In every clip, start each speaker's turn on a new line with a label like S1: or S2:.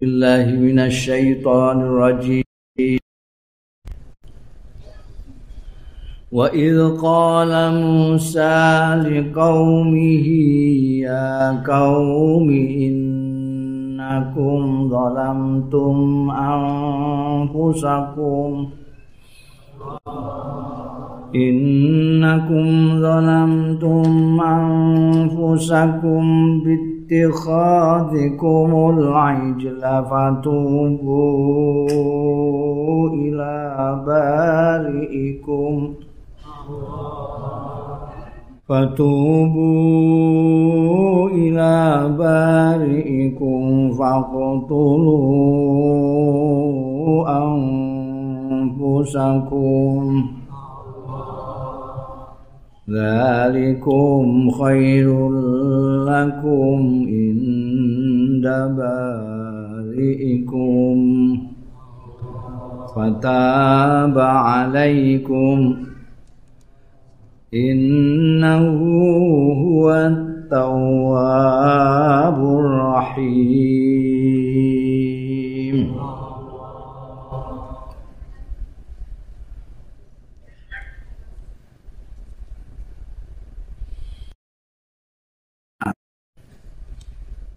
S1: بالله من الشيطان الرجيم. وإذ قال موسى لقومه يا قوم إنكم ظلمتم أنفسكم. إنكم ظلمتم أنفسكم باتخاذكم العجل فتوبوا إلى بارئكم. فتوبوا إلى بارئكم فاقتلوا أنفسكم. ذلكم خير لكم عند بارئكم. فتاب عليكم. إنه هو التواب الرحيم.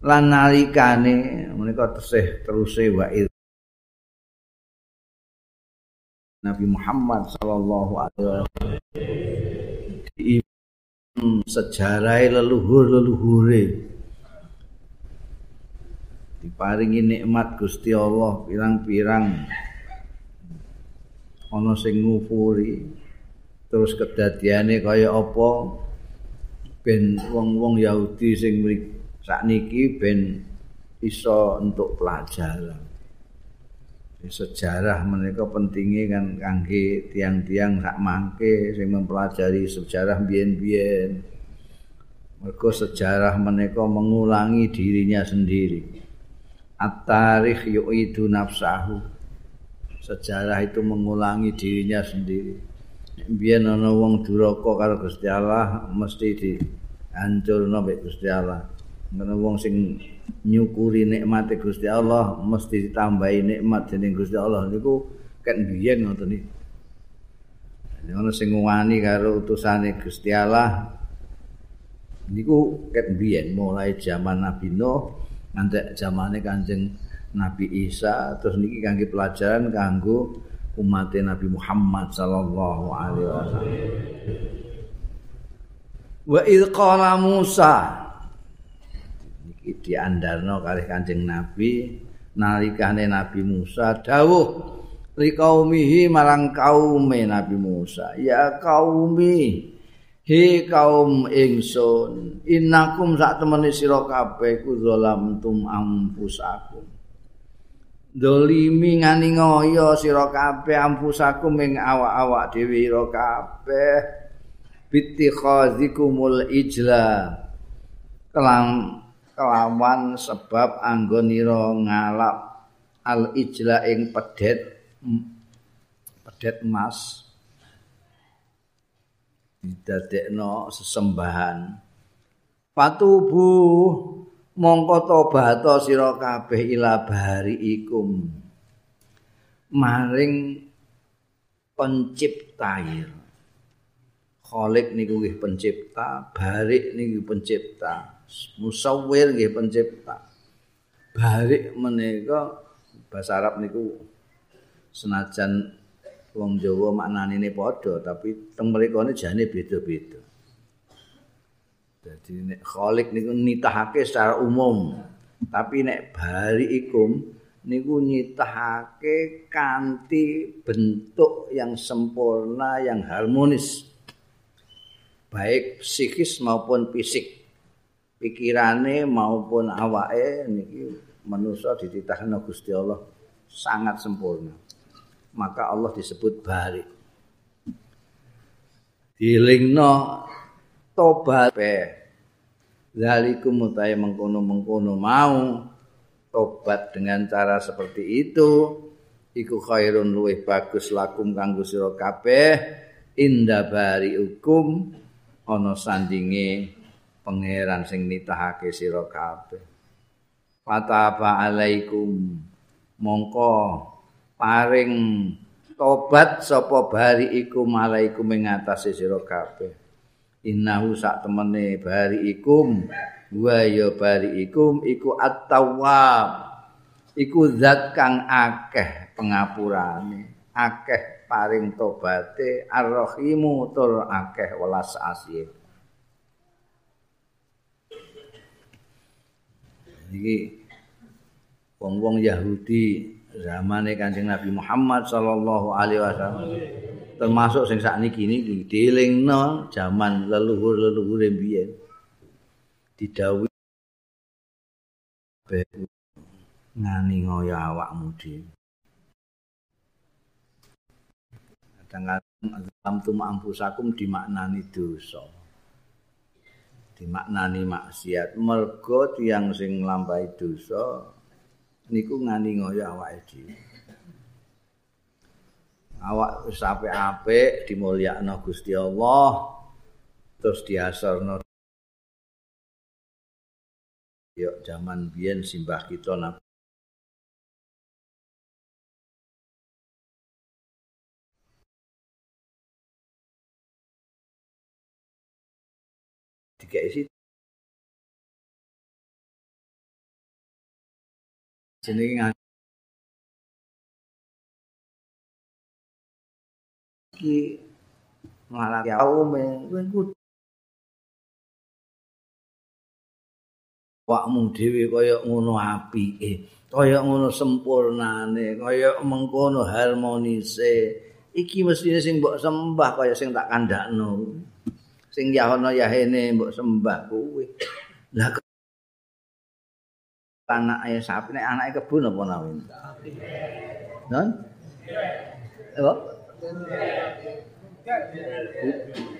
S1: Lan nalikane menika tesih teruse wa'id. Nabi Muhammad sallallahu alaihi wasallam sejarah leluhur-leluhure. Diparingi nikmat Gusti Allah pirang-pirang. Ana sing ngufuri terus kedadiane kaya apa? Ben wong-wong Yahudi sing mriki sakniki ben iso untuk pelajaran. sejarah mereka pentingnya kan kangge tiang-tiang sak mangke sing mempelajari sejarah biyen-biyen. Mereka sejarah mereka mengulangi dirinya sendiri. At-tarikh yu'idu nafsahu. Sejarah itu mengulangi dirinya sendiri. Biyen ana wong duraka karo Gusti Allah mesti dihancurno mek Gusti Allah. Ngono wong sing nyukuri nikmate Gusti Allah mesti ditambahi nikmat dening Gusti Allah niku ken biyen ngoten iki. Ono sing wani karo utusane Gusti Allah niku ket biyen mulai zaman Nabi Nuh nganti zamane Kanjeng Nabi Isa terus niki kangge pelajaran kanggo umat Nabi Muhammad sallallahu alaihi wasallam. Wa idh qala Musa diandarno kalih Kanjeng Nabi nalikane Nabi Musa dawuh li kaumihi marang kaume Nabi Musa. Ya kaumi he kaum ingsun innakum sak temene sira kabeh ku zalamtum ampusakum dolimi ngani ngoyo sira kabeh ampusakum ing awak-awak dhewe ira kabeh. Bittikhazikumul ijla kelam kelawan sebab anggonira ngalap al ijla ing pedet pedet emas. Didadekno sesembahan. Patubu mongko tobat sira kabeh ila bariikum maring pencipta Khalik niku nggih pencipta, Barik niku pencipta. Musawwir nggih pencipta. Barik menika bahasa Arab niku senajan wong Jawa maknane ne padha tapi teng mrikane jane beda-beda. Jadi nek khalik niku nitahake secara umum, tapi nek bariikum niku nyitahake kanthi bentuk yang sempurna, yang harmonis. Baik psikis maupun fisik. Pikirane maupun awake niki manusa dititahno Gusti Allah sangat sempurna. Maka Allah disebut bari. Dilingno tobat pe. Zalikum utahe mengkono-mengkono mau tobat dengan cara seperti itu iku khairun luwih bagus lakum kanggo sira kabeh inda bari hukum ana sandinge pangeran sing nitahake sira kabeh. fataba alaikum. Mongko paring tobat sapa bari iku malaikum ing atase sira kabeh. Innahu sak temene bari ikum. Wa ya bari ikum iku at-tawwab. Iku zat kang akeh pengapurane akeh paring tobate. Ar-rahimu tur akeh welas asih iki wong-wong Yahudi zamane Kanjeng Nabi Muhammad sallallahu alaihi wasallam termasuk sing sakniki niki dielingno zaman leluhur-leluhur mbiyen. Didhawuhi ngani ngoyo awakmu dhewe kadang-kadang alam tu dimaknani dosa dimaknani maksiat mergo tiyang sing nglampahi dosa niku ngani ngoyo awake dhewe. Awak wis apik-apik dimulyakno Gusti Allah terus diasarno Yuk zaman biyen simbah kita nabi tiga isi jenenge iki malah kaum kowe kudu wakmu dhewe kaya ngono apike kaya ngono sempurnane kaya mengkono harmonise. Iki mestine sing mbok sembah kaya sing tak kandakno sing yahono yahene mbok sembah kuwe lah anake sapi nek anake kebun apa nawin? Non apa?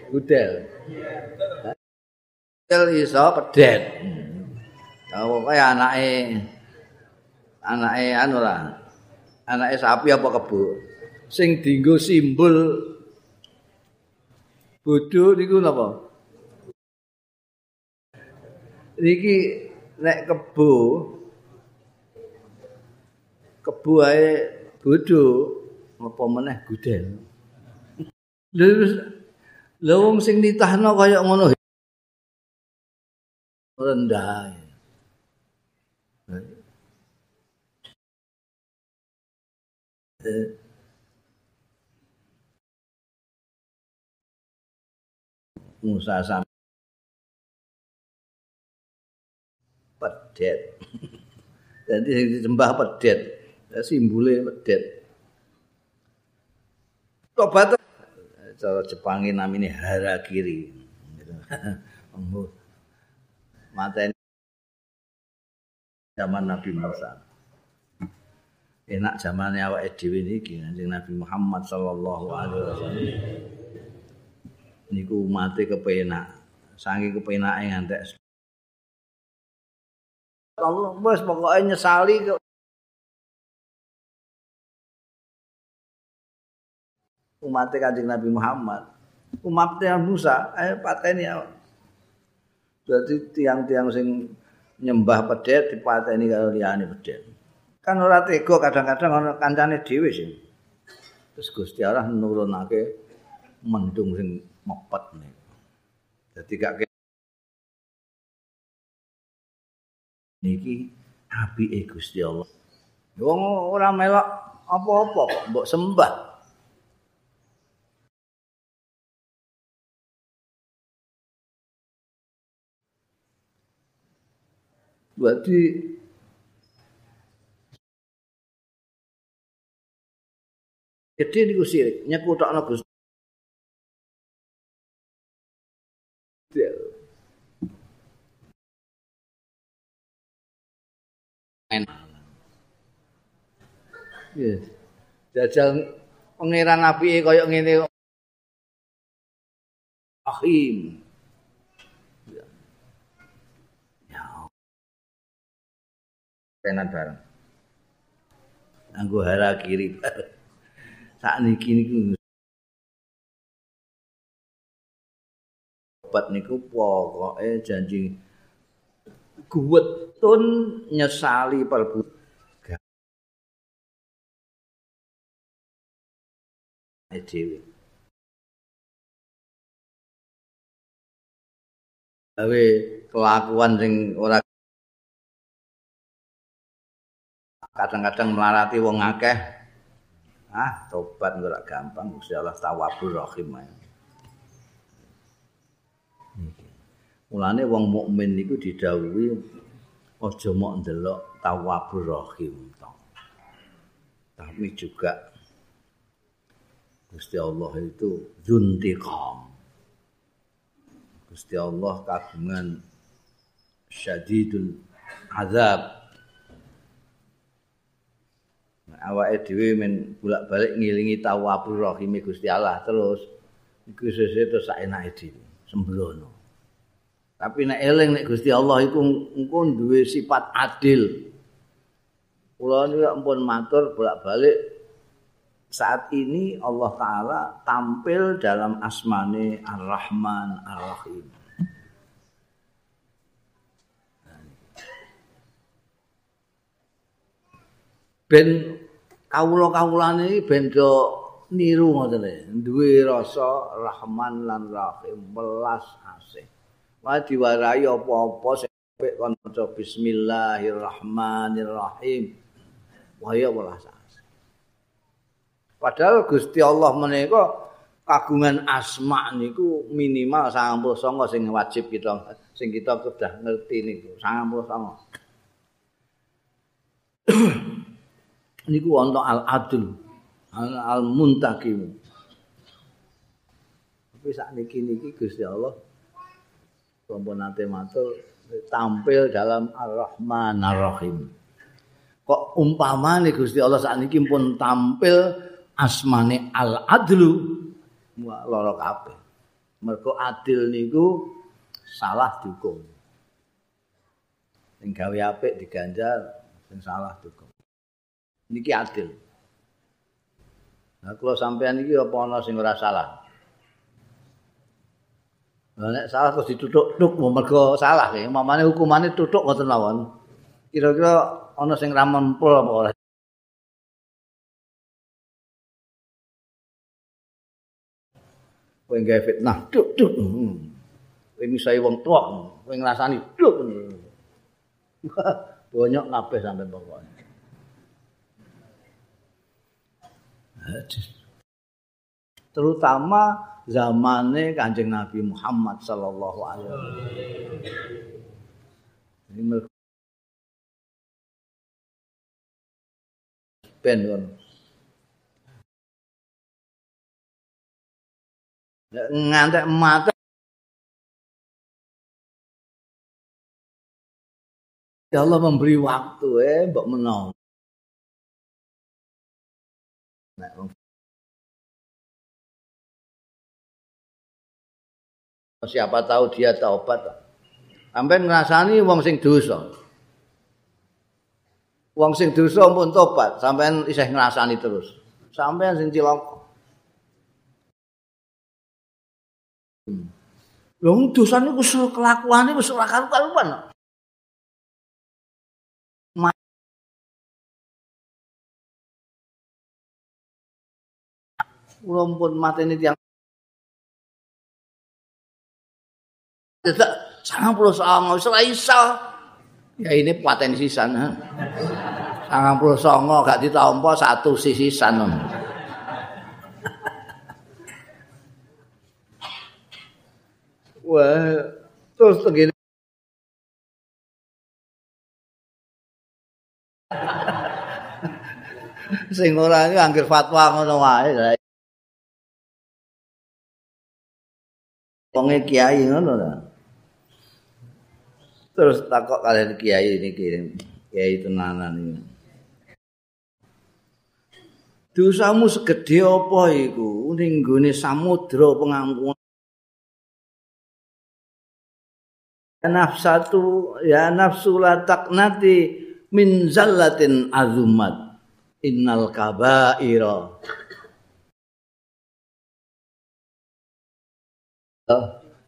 S1: Gudel gudel iso pedet. Apa kaya anake anake anu lah anake sapi apa kebun sing dinggo simbol bodho niku napa? Niki nek kebo kebu ae bodho apa meneh gudel. Lha wong sing nitahno kaya ngono. Rendah Musa sam pedet. Jadi sing disembah pedet. simbole medet. Tobat cara Jepange namine harakiri. Mateni zaman Nabi Musa. Enak zamane awake dhewe niki Kanjeng Nabi Muhammad sallallahu alaihi wasallam. Niku mate kepenak. Saking kepenake ngantek Allah wis pokoke nyesali kok umat kanjeng Nabi Muhammad. Umatnya Musa, ayo pateni ya. Berarti tiang-tiang sing nyembah pedet dipateni karo liyane pedet. Kan ora tega kadang-kadang ana kancane dhewe sing. Terus Gusti Allah nurunake mendung sing mepet niku. Dadi gak niki apike Gusti Allah. Wong ora melok apa-apa kok mbok sembah. Berarti gede niku sirik, nyekutokno Gusti. Jajal pangeran apike kaya ngene. Ahim. tenan bareng. Anggo hara kiri. Sak niki niku obat niku pokoke janji guwetun nyesali perbuatan dhewe gawe kelakuan sing ora kadang-kadang melarati wong akeh. Ah tobat ora gampang Gusti Allah tawwabur rahim Mulane wong mukmin niku didhawuhi aja mok ndelok tawwabur rahim tapi juga Gusti Allah itu zuntiqam. Gusti Allah kagungan syadidul azab. Awake dhewe men bolak-balik ngilingi tawabur rahim Gusti Allah terus iku sesuk terus saenake dhewe sembrono tapi nek eling nek Gusti Allah iku engko duwe sifat adil. Kula niku ampun matur bolak-balik. Saat ini Allah taala tampil dalam asmane Ar-Rahman Ar-Rahim. Ben kawula-kawulane iki ben do niru ngoten e duwe rasa rahman lan rahim welas asih wae diwarai apa-apa kon maca bismillahirrahmanirrahim. Welas asih padahal Gusti Allah menika kagungan asma niku minimal 99 sing wajib kita sing kita sudah ngerti niku 99 niku wonten al adl al muntaqim tapi sak niki niki Gusti Allah sampun nate matur tampil dalam ar-rahman ar-rahim kok umpamane Gusti Allah sak niki pun tampil asmane al adlu lara kabeh mergo adil niku salah dihukum sing gawe apik diganjar sing salah dihukum niki adil. Nah, kalau sampean niki apa ana sing ora salah? Nek salah terus ditutuk-tuk mergo salah ya. Mamane hukumane tutuk ngoten mawon. Kira-kira ana sing ra mempul apa ora? Kowe gawe fitnah, tuk tuk. Kowe misai wong tuwa, kowe ngrasani tuk. Banyak kabeh sampe pokoknya. Terutama zamane Kanjeng Nabi Muhammad sallallahu alaihi wasallam. Ben kon. Ngantek mata Ya Allah memberi waktu eh mbok menawa. Siapa tahu dia taubat. Sampai ngrasani wong sing dosa. Wong sing dosa pun tobat, sampean isih ngrasani terus. Sampean sing cilaka. Lho dosane wis kelakuane wis ora karu-karuan. kula pun mateni tiyang Tidak, sangat puluh songo, ora iso. Ya ini paten sisan. Sangat puluh songo, gak ditompo satu sisisan. Wah, terus begini. Sing ora iki anggere fatwa ngono wae. wonge kiai ngono ta. Terus takok kalian kiai ini kirim kiai tenanan ini. Dosamu segede apa iku ning gone samudra pengampunan. Nafsatu ya nafsu la taqnati min zallatin azumat innal kabaira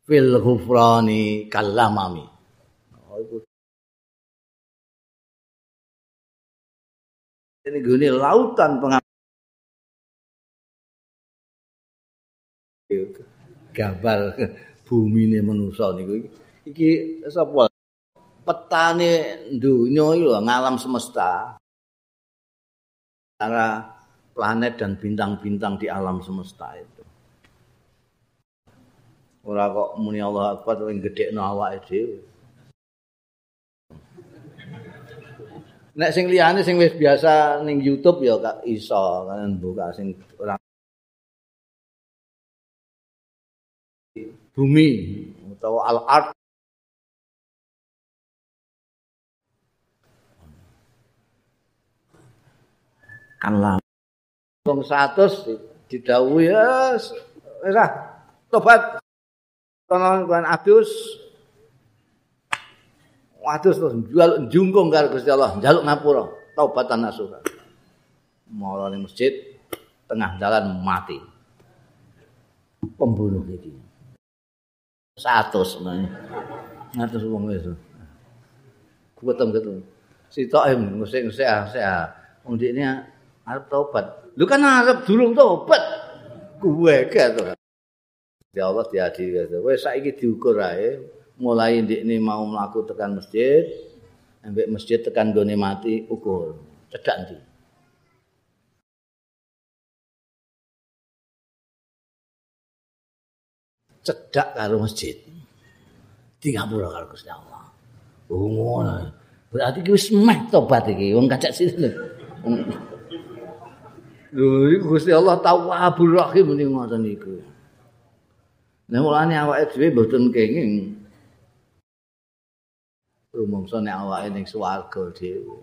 S1: fil ghufrani kallamami. Ini gini lautan pengam gambar bumi ini manusia iki. Sapa? Petane dunya iki lho ngalam semesta. Antara planet dan bintang-bintang di alam semesta itu. Ora kok muni Allah akbar sing gedhekno awake dhewe Nek sing liyane sing wis biasa ning YouTube ya gak iso kan buka sing ora bumi utawa al art kan lah. Wong 100 didhawuhi ya wis tobat. Kono kan adus Waduh terus jual jungkung karo Gusti Allah, njaluk ngapura, taubatan nasuha. Mala ning masjid tengah jalan mati. Pembunuh iki. 100 men. Ngatus wong wis. Kuwetem-kuwetem. Sitok em ngusik-ngusik ah, sik ah. Wong dikne arep tobat. Lu kan arep durung tobat. Kuwe gak Ya Allah diadili. Wes saiki diukur ae. Mulai ini mau melaku tekan masjid, ambek masjid tekan gone mati ukur cedak nanti. Cedak karo masjid. Tiga puluh karo Gusti Allah. Oh ngono. Berarti wis meh tobat iki wong kacak sini lho. Lho Gusti Allah Tawwabur Rahim niku ngoten niku. Nah mulane awake dhewe mboten kenging rumangsa nek awake ning swarga dhewe.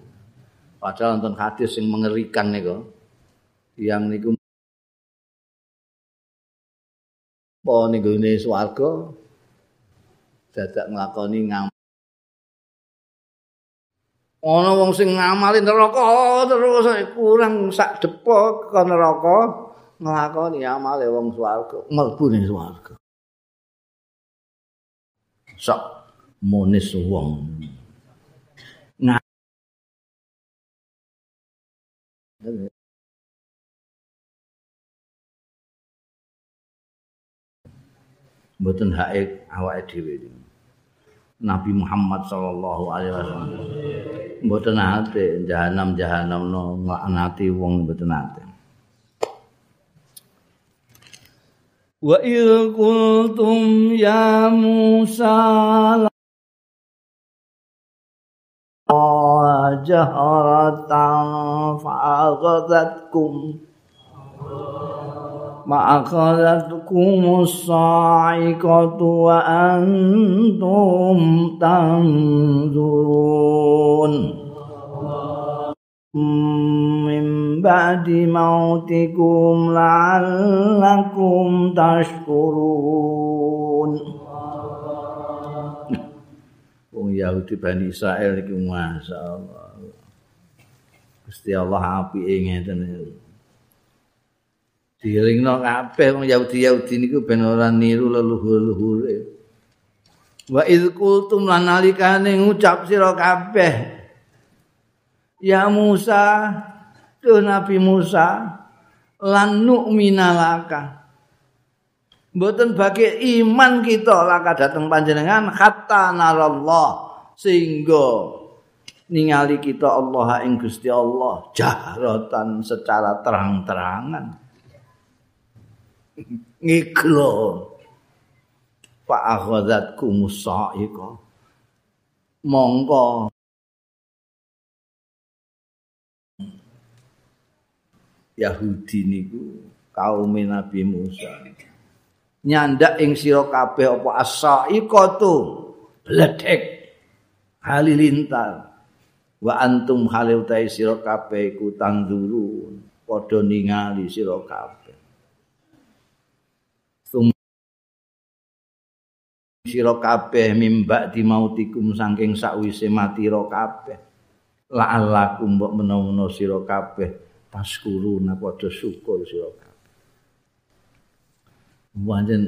S1: Padahal wonten hadis sing mengerikan niku. Yang niku apa ning gone swarga dadak nglakoni ngam Ana wong sing ngamali neraka terus kurang sak depo ke neraka nglakoni amale wong swarga mlebu ning swarga. Sok monis wong. Mboten hake awake dhewe Nabi Muhammad sallallahu alaihi wasallam. Mboten ate jahanam-jahanam no nglaknati wong mboten ate. Wa il qultum ya Musa جهرة فأخذتكم ما أخذتكم الصاعقة وأنتم تنظرون من بعد موتكم لعلكم تشكرون wong Yahudi Bani Israel iki masyaallah. Gusti Allah apike ngeten iki. Dielingno kabeh wong Yahudi-Yahudi niku ben ora niru leluhur-leluhure. Wa id qultum lan nalikane ngucap sira kabeh Ya Musa, tuh Nabi Musa, lan nu'mina laka. Mboten bagi iman kita laka dateng panjenengan hatta narallah sehingga ningali kita Allah ing Gusti Allah jahratan secara terang-terangan. Ngiklo. Pak akhwadzatku musaiqa. Mongko Yahudi niku kaum Nabi Musa. nyandak ing sira kabeh apa asaiqatu bledek halilintar wa antum haliutai sira kabeh iku tangdurun padha ningali sira kabeh. Sira kabeh mimba di mautikum saking sakwise mati ro kabeh. La'allakum mbok menawa sira kabeh taskuruna padha syukur sira kabeh. Wajen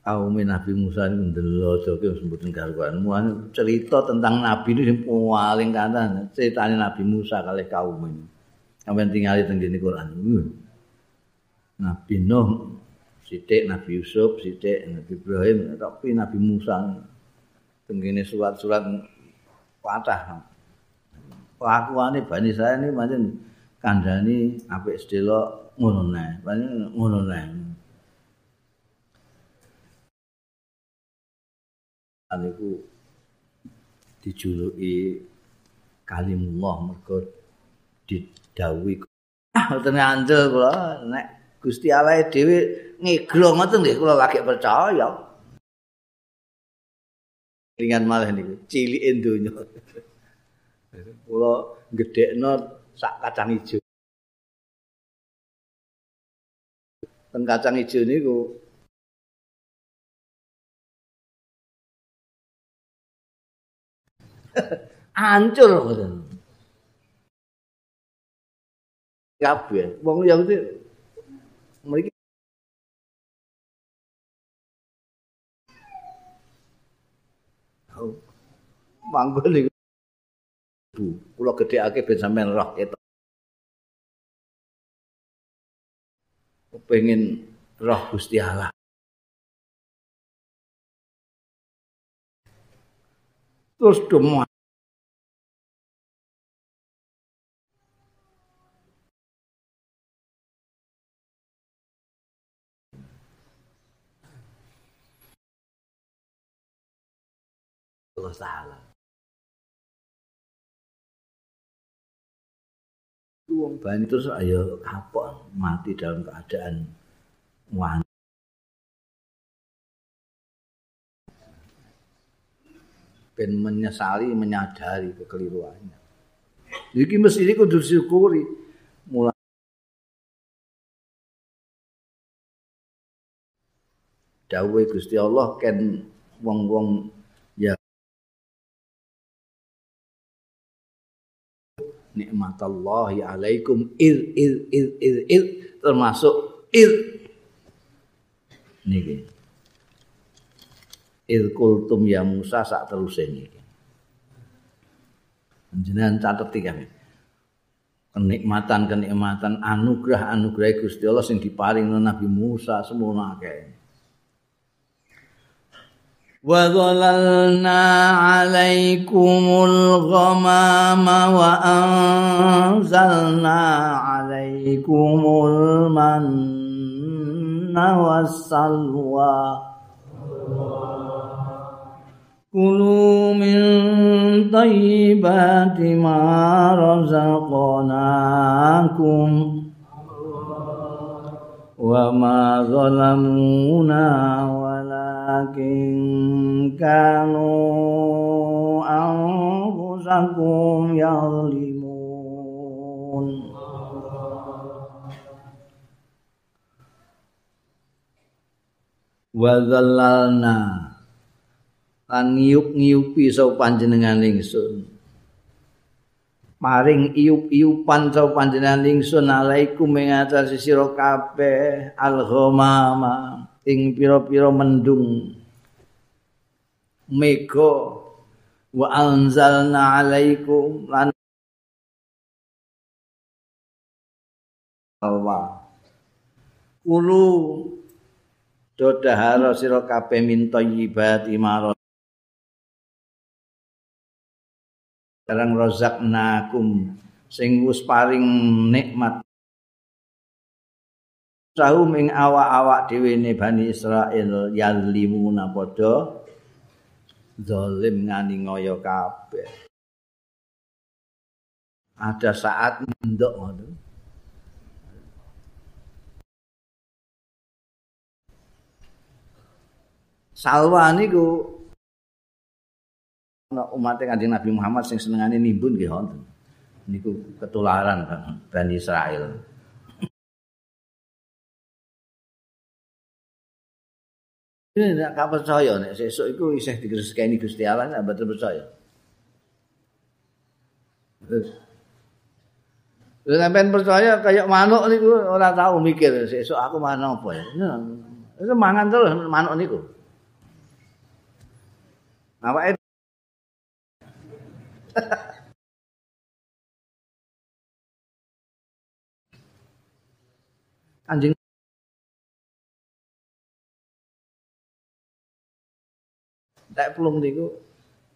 S1: kaum Nabi Musa ini ndelok joke sebutin karuan. cerita tentang Nabi ini paling kata ceritanya Nabi Musa kali kaum ini. Sampai tinggal di Quran. Nabi Nuh, Sidik Nabi Yusuf, Sidik Nabi Ibrahim, tapi Nabi Musa tengene surat-surat patah. Kelakuane Bani saya ini macam kandhani apik sedelo ngono nae. ngono nae. Aniku dijuluki kalimullah mergo didhawuhi ah mboten ngandel kula. Nek Gusti Allah dhewe ngeglo ngoten nggih kula lagi percaya. Ringan malah niku cilike donya. Kula gedhekno sak kacang ijo. Ten kacang ijo niku Hancur ngoten. Kabeh wong Yahudi mriki manggon iku Bu, kula gedheake ben sampean roh ketok. Kepengin roh Gusti Allah. terus demo Wong bani terus ayo kapok mati dalam keadaan wanita. ben menyesali menyadari kekeliruannya. Iki mesti kudu disyukuri. Mulai dawuhe Gusti Allah ken wong-wong nikmatallahi alaikum. Il il il il, il termasuk il niki. Il kultum ya Musa sak teruse niki. Jenengan catet iki Kenikmatan-kenikmatan anugerah-anugerah Gusti Allah sing diparing Nabi Musa semono akeh. Wa dhalalna 'alaikumul ghamama wa anzalna 'alaikumul manna was salwa. Kulu min wa ma zalamuna walakin kanu anfusakum yadlimun wa zalalna lan ngiyup-ngiyupi sapa panjenengan ingsun maring iup-iupan sapa panjenengan ingsun alaikum ing atas sira kabeh al-ghamama ing pira-pira mendung. Mega wa anzalna alaikum lan Allah Kulu dodahara sira kabeh min thayyibati marot Karang rozaknakum sing wis paring nikmat Sahu ing awak-awak dhewe ne Bani Israil yalimuna padha zalim ngani ngoyo kabeh. Ada saat ndok ngono. Salwa niku umat kanjeng Nabi Muhammad sing senengane nimbun nggih wonten. Niku ketularan Bani Israel. Ini tidak percaya nek sesuk iku isih digresekeni Gusti Allah nek mboten percaya. Terus sampean percaya kayak manuk niku ora tahu mikir sesuk aku manuk apa ya. Itu mangan terus manuk niku. Awake Anjing Tak pelung niku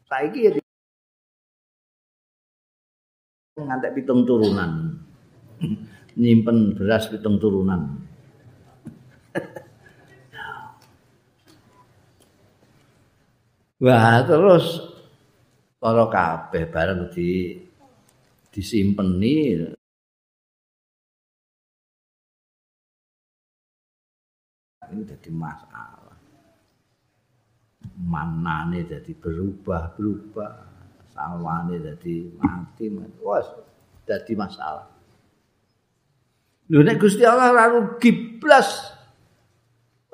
S1: saiki ya ngantek pitung turunan. Nyimpen beras pitung turunan. Wah, terus para kabeh bareng di disimpeni. Ini jadi masalah. Mana nih jadi berubah berubah salwane jadi mati. Mati wah jadi masalah. Lu nek gusti allah lalu giblas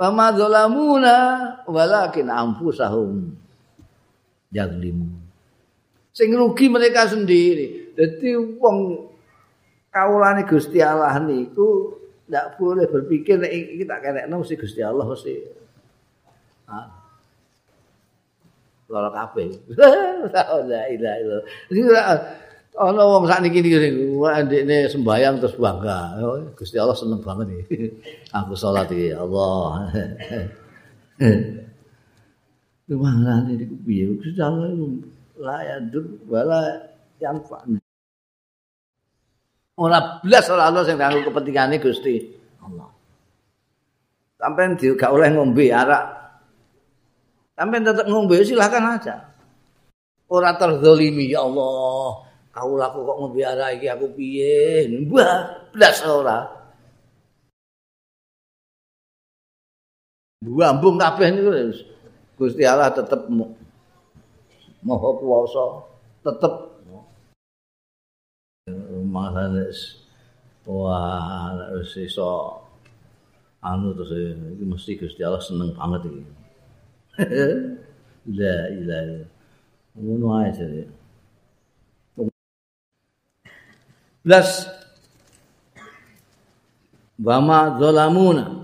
S1: Wama dolamuna walakin ampusahum yaglimu. Sing rugi mereka sendiri. Jadi wong kaulane Gusti Allah niku ndak boleh berpikir nek iki tak kenekno mesti Gusti Allah mesti. Lara kabeh. La ilaha illallah. ana wong sakniki iki ndekne sembayang terus bangga oh, Gusti Allah seneng banget iki aku salat iki Allah Kemana ini piye? Gusti Allah layadur wala yang fa'na. Ora blas ora ana sing kanggo kepentingane Gusti Allah. Sampai di, gak oleh ngombe arak. Sampai tetap ngombe silahkan aja. Ora terzolimi ya Allah. kau laku kok ngebiara iki aku piye mbah blas ora buambung kabeh niku Gusti Allah tetep moho kuwasa tetep. Mahanes wah wis iso anu terus iki mesti Gusti Allah seneng banget iki. La ilaha ngono ae Blas. Bama zolamuna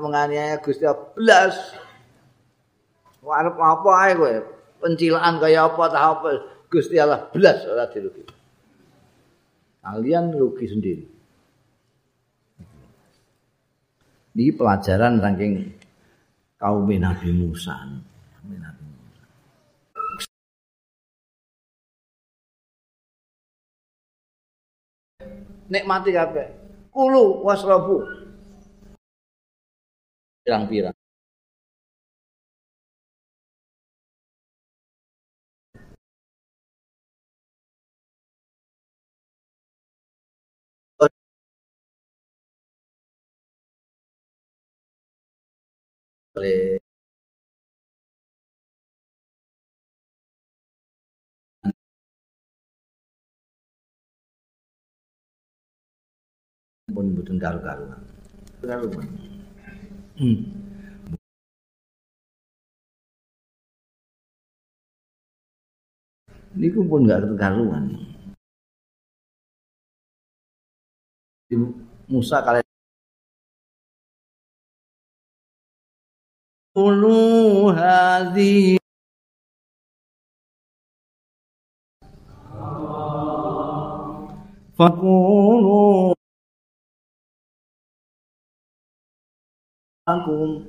S1: menganiaya Gusti blas Warep apa ae kowe pencilaan kaya apa ta apa Gusti Allah blas ora dirugi kalian rugi sendiri Ini pelajaran saking kaum Nabi Musa. Nabi nikmati kabeh. Kulu wasrabu. Pirang-pirang. Oleh pun mboten karo-karuan. Karuan. Hmm. Niku pun enggak karuan. Musa kalian كلوا هذه فقولوا لكم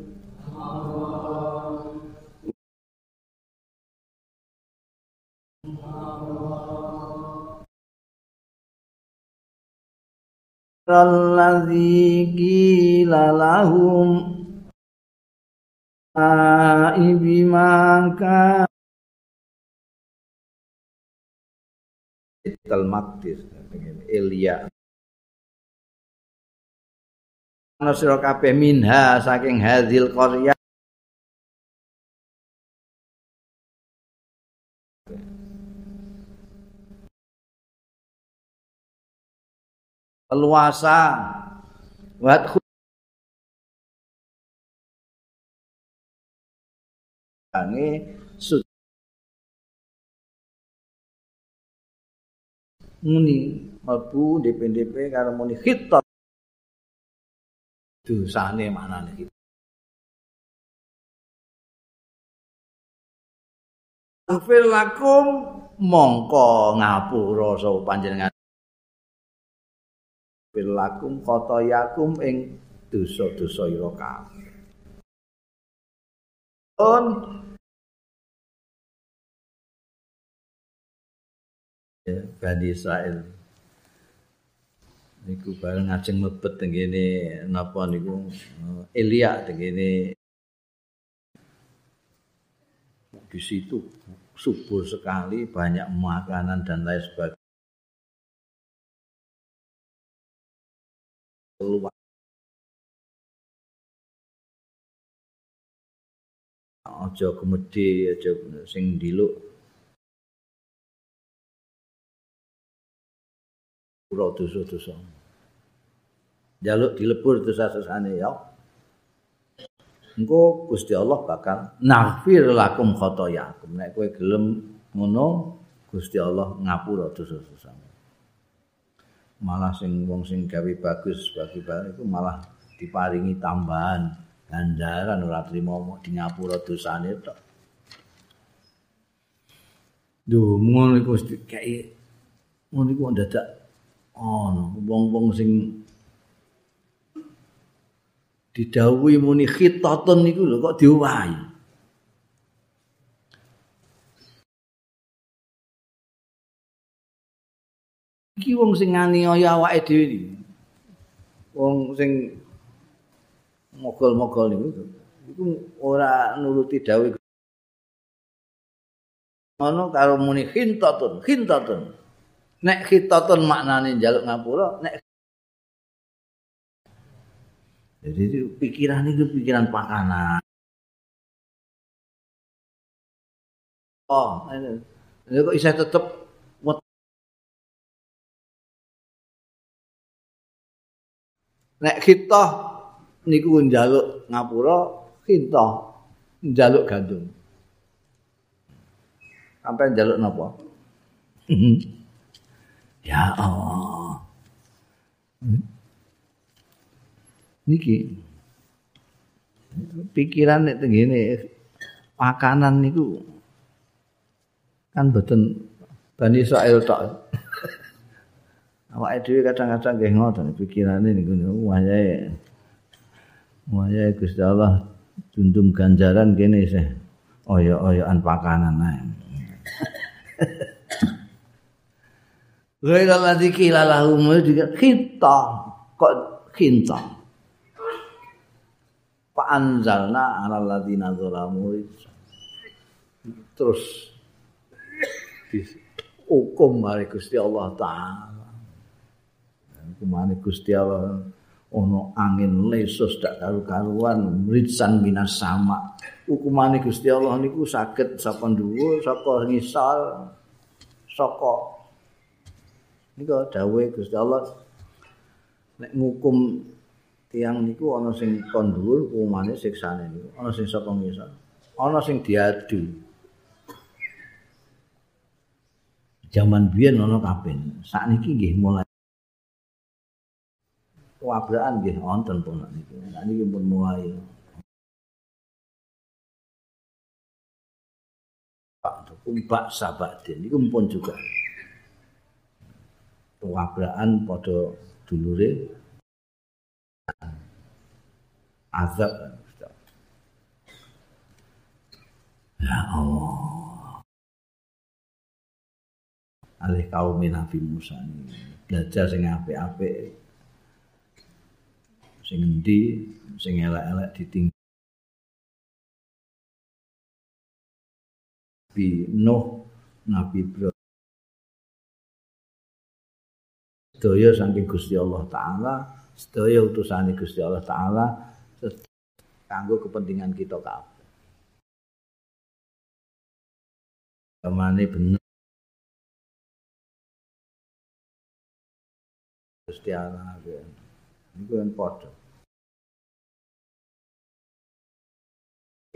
S1: الذي قيل لهم aibi maka Ital Maktis Elia. Ana sira kabeh minha saking hadil qarya. Luasa wat ange muni mlebu DPDP karo muni khitab. Dosane manane iki Ufil lakum mongko ngapura sapa panjenengan. Ufil lakum kota ing dosa-dosa ira kabeh Bani Israel niku bareng ajeng mlebet teng napa niku? Elia teng kene. Di situ subur sekali banyak makanan dan lain sebagainya. Aja kemedi aja sing diluk pura dosa-dosa. Jaluk dilebur dosa-dosane ya. Engko Gusti Allah bakal nafir lakum khotoyakum. Nek kowe gelem ngono, Gusti Allah ngapura dosa-dosa. Malah sing wong sing gawe bagus bagi bareng itu malah diparingi tambahan ganjaran ora trimo di ngapura dosane tok. Duh, ngono iku kayak ngono iku ndadak ana wong-wong sing didhawuhi muni khitatun niku lho kok diowahi iki wong sing nganiaya awake dhewe iki. Wong sing mogol-mogol niku iku ora nuruti dawuh. Ana karo muni khintatun khintatun nek khitatun maknane njaluk ngapura nek jadi itu pikiran itu pikiran pakanan. Oh ini. Kok bisa tetep nek kita niku njaluk ngapura kita njaluk gandum. Sampai njaluk napa Ya Allah. Niki pikiran nek tengene makanan niku kan boten Bani Israel tok. Awake dhewe kadang-kadang nggih ngoten pikirane niku wayahe. Wayahe Gusti Allah tundum ganjaran kene sih. Oyo-oyoan pakanan ae. Ghaira ladzi qila lahum juga kita kok kita. Fa anzalna ala ladzina zalamu terus hukum mari Gusti Allah taala. Hukumane Gusti Allah ono angin lesus dak karu-karuan mritsan minas sama. Hukumane Gusti Allah niku saged saka dhuwur, saka ngisal, saka Niku dawuhe Gusti Allah nek ngukum tiang niku ana sing kon dhuwur hukumane siksane niku ana sing saka ngisor ana sing diadu. Zaman biyen ana kabeh sakniki nggih mulai wabrakan nggih wonten pun niku. Niki pun mulai. Pak Kumbak Sabadin niku pun juga wabraan padha dulure. Azab. Ya Allah. Alih kaum Nabi Musa ini. Belajar sing apik-apik. Sing endi? Sing elek-elek ditinggal. Nabi Nuh, Nabi Ibrahim, sedaya saking Gusti Allah taala, sedaya utusane Gusti Allah taala kanggo kepentingan kita kabeh. Kemane bener Gusti Allah. Iku kan padha.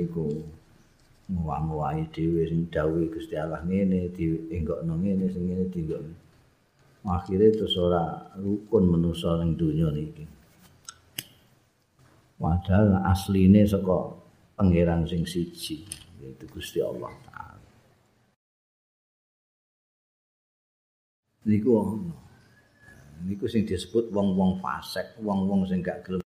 S1: Iku ngwang-ngwangi dhewe sing dawuh Gusti Allah ngene dienggokno ngene sing ngene dienggokno. Akhirnya terus ora rukun manusa ning dunya niki. Padahal asline saka pangeran sing siji yaitu Gusti Allah taala. Niku niku sing disebut wong-wong fasik wong-wong sing gak gelem